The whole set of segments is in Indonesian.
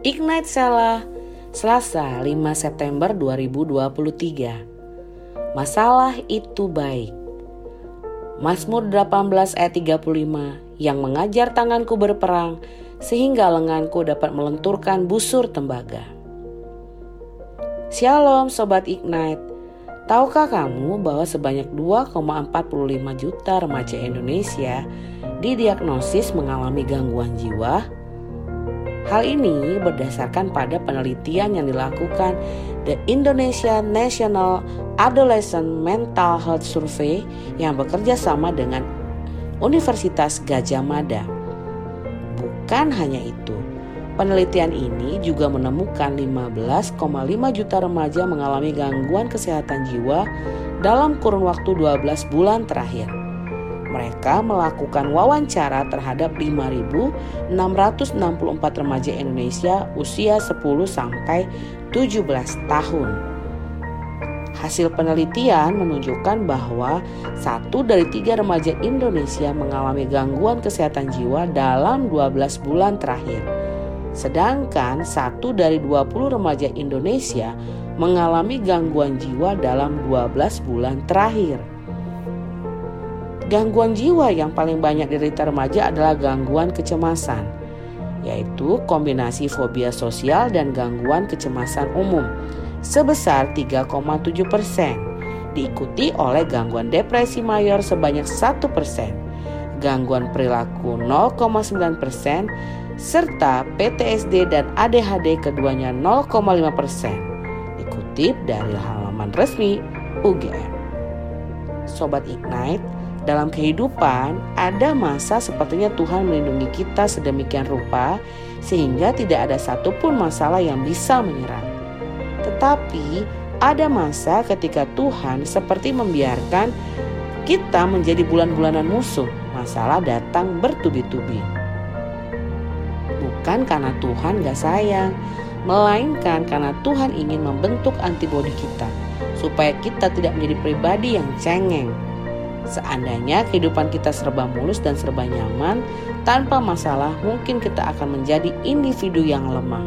Ignite Sela, Selasa 5 September 2023. Masalah itu baik. Mazmur 18 ayat 35 yang mengajar tanganku berperang sehingga lenganku dapat melenturkan busur tembaga. Shalom Sobat Ignite. Tahukah kamu bahwa sebanyak 2,45 juta remaja Indonesia didiagnosis mengalami gangguan jiwa? Hal ini berdasarkan pada penelitian yang dilakukan The Indonesia National Adolescent Mental Health Survey yang bekerja sama dengan Universitas Gajah Mada. Bukan hanya itu, penelitian ini juga menemukan 15,5 juta remaja mengalami gangguan kesehatan jiwa dalam kurun waktu 12 bulan terakhir mereka melakukan wawancara terhadap 5.664 remaja Indonesia usia 10 sampai 17 tahun. Hasil penelitian menunjukkan bahwa satu dari tiga remaja Indonesia mengalami gangguan kesehatan jiwa dalam 12 bulan terakhir. Sedangkan satu dari 20 remaja Indonesia mengalami gangguan jiwa dalam 12 bulan terakhir. Gangguan jiwa yang paling banyak diderita remaja adalah gangguan kecemasan, yaitu kombinasi fobia sosial dan gangguan kecemasan umum sebesar 3,7 persen, diikuti oleh gangguan depresi mayor sebanyak 1 persen, gangguan perilaku 0,9 persen, serta PTSD dan ADHD keduanya 0,5 persen, dikutip dari halaman resmi UGM. Sobat Ignite, dalam kehidupan, ada masa sepertinya Tuhan melindungi kita sedemikian rupa sehingga tidak ada satupun masalah yang bisa menyerang. Tetapi ada masa ketika Tuhan seperti membiarkan kita menjadi bulan-bulanan musuh. Masalah datang bertubi-tubi. Bukan karena Tuhan gak sayang, melainkan karena Tuhan ingin membentuk antibodi kita supaya kita tidak menjadi pribadi yang cengeng, Seandainya kehidupan kita serba mulus dan serba nyaman, tanpa masalah, mungkin kita akan menjadi individu yang lemah.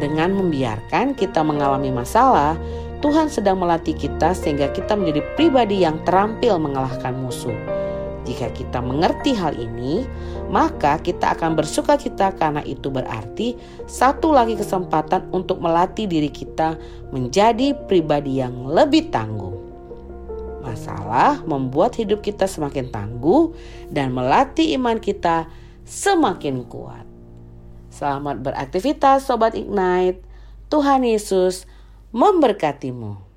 Dengan membiarkan kita mengalami masalah, Tuhan sedang melatih kita sehingga kita menjadi pribadi yang terampil mengalahkan musuh. Jika kita mengerti hal ini, maka kita akan bersuka cita karena itu berarti satu lagi kesempatan untuk melatih diri kita menjadi pribadi yang lebih tangguh. Masalah membuat hidup kita semakin tangguh dan melatih iman kita semakin kuat. Selamat beraktivitas Sobat Ignite. Tuhan Yesus memberkatimu.